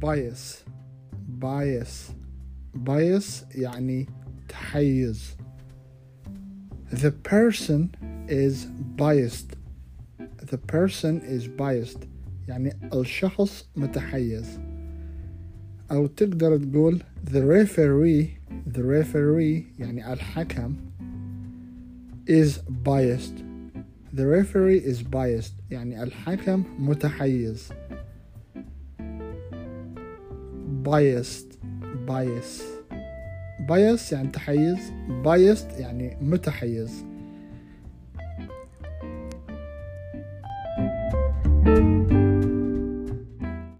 bias bias bias يعني تحيز the person is biased the person is biased يعني الشخص متحيز أو تقدر تقول the referee the referee يعني الحكم is biased the referee is biased يعني الحكم متحيز بايست بايس بايس يعني تحيز. بايست يعني متحيز. thank you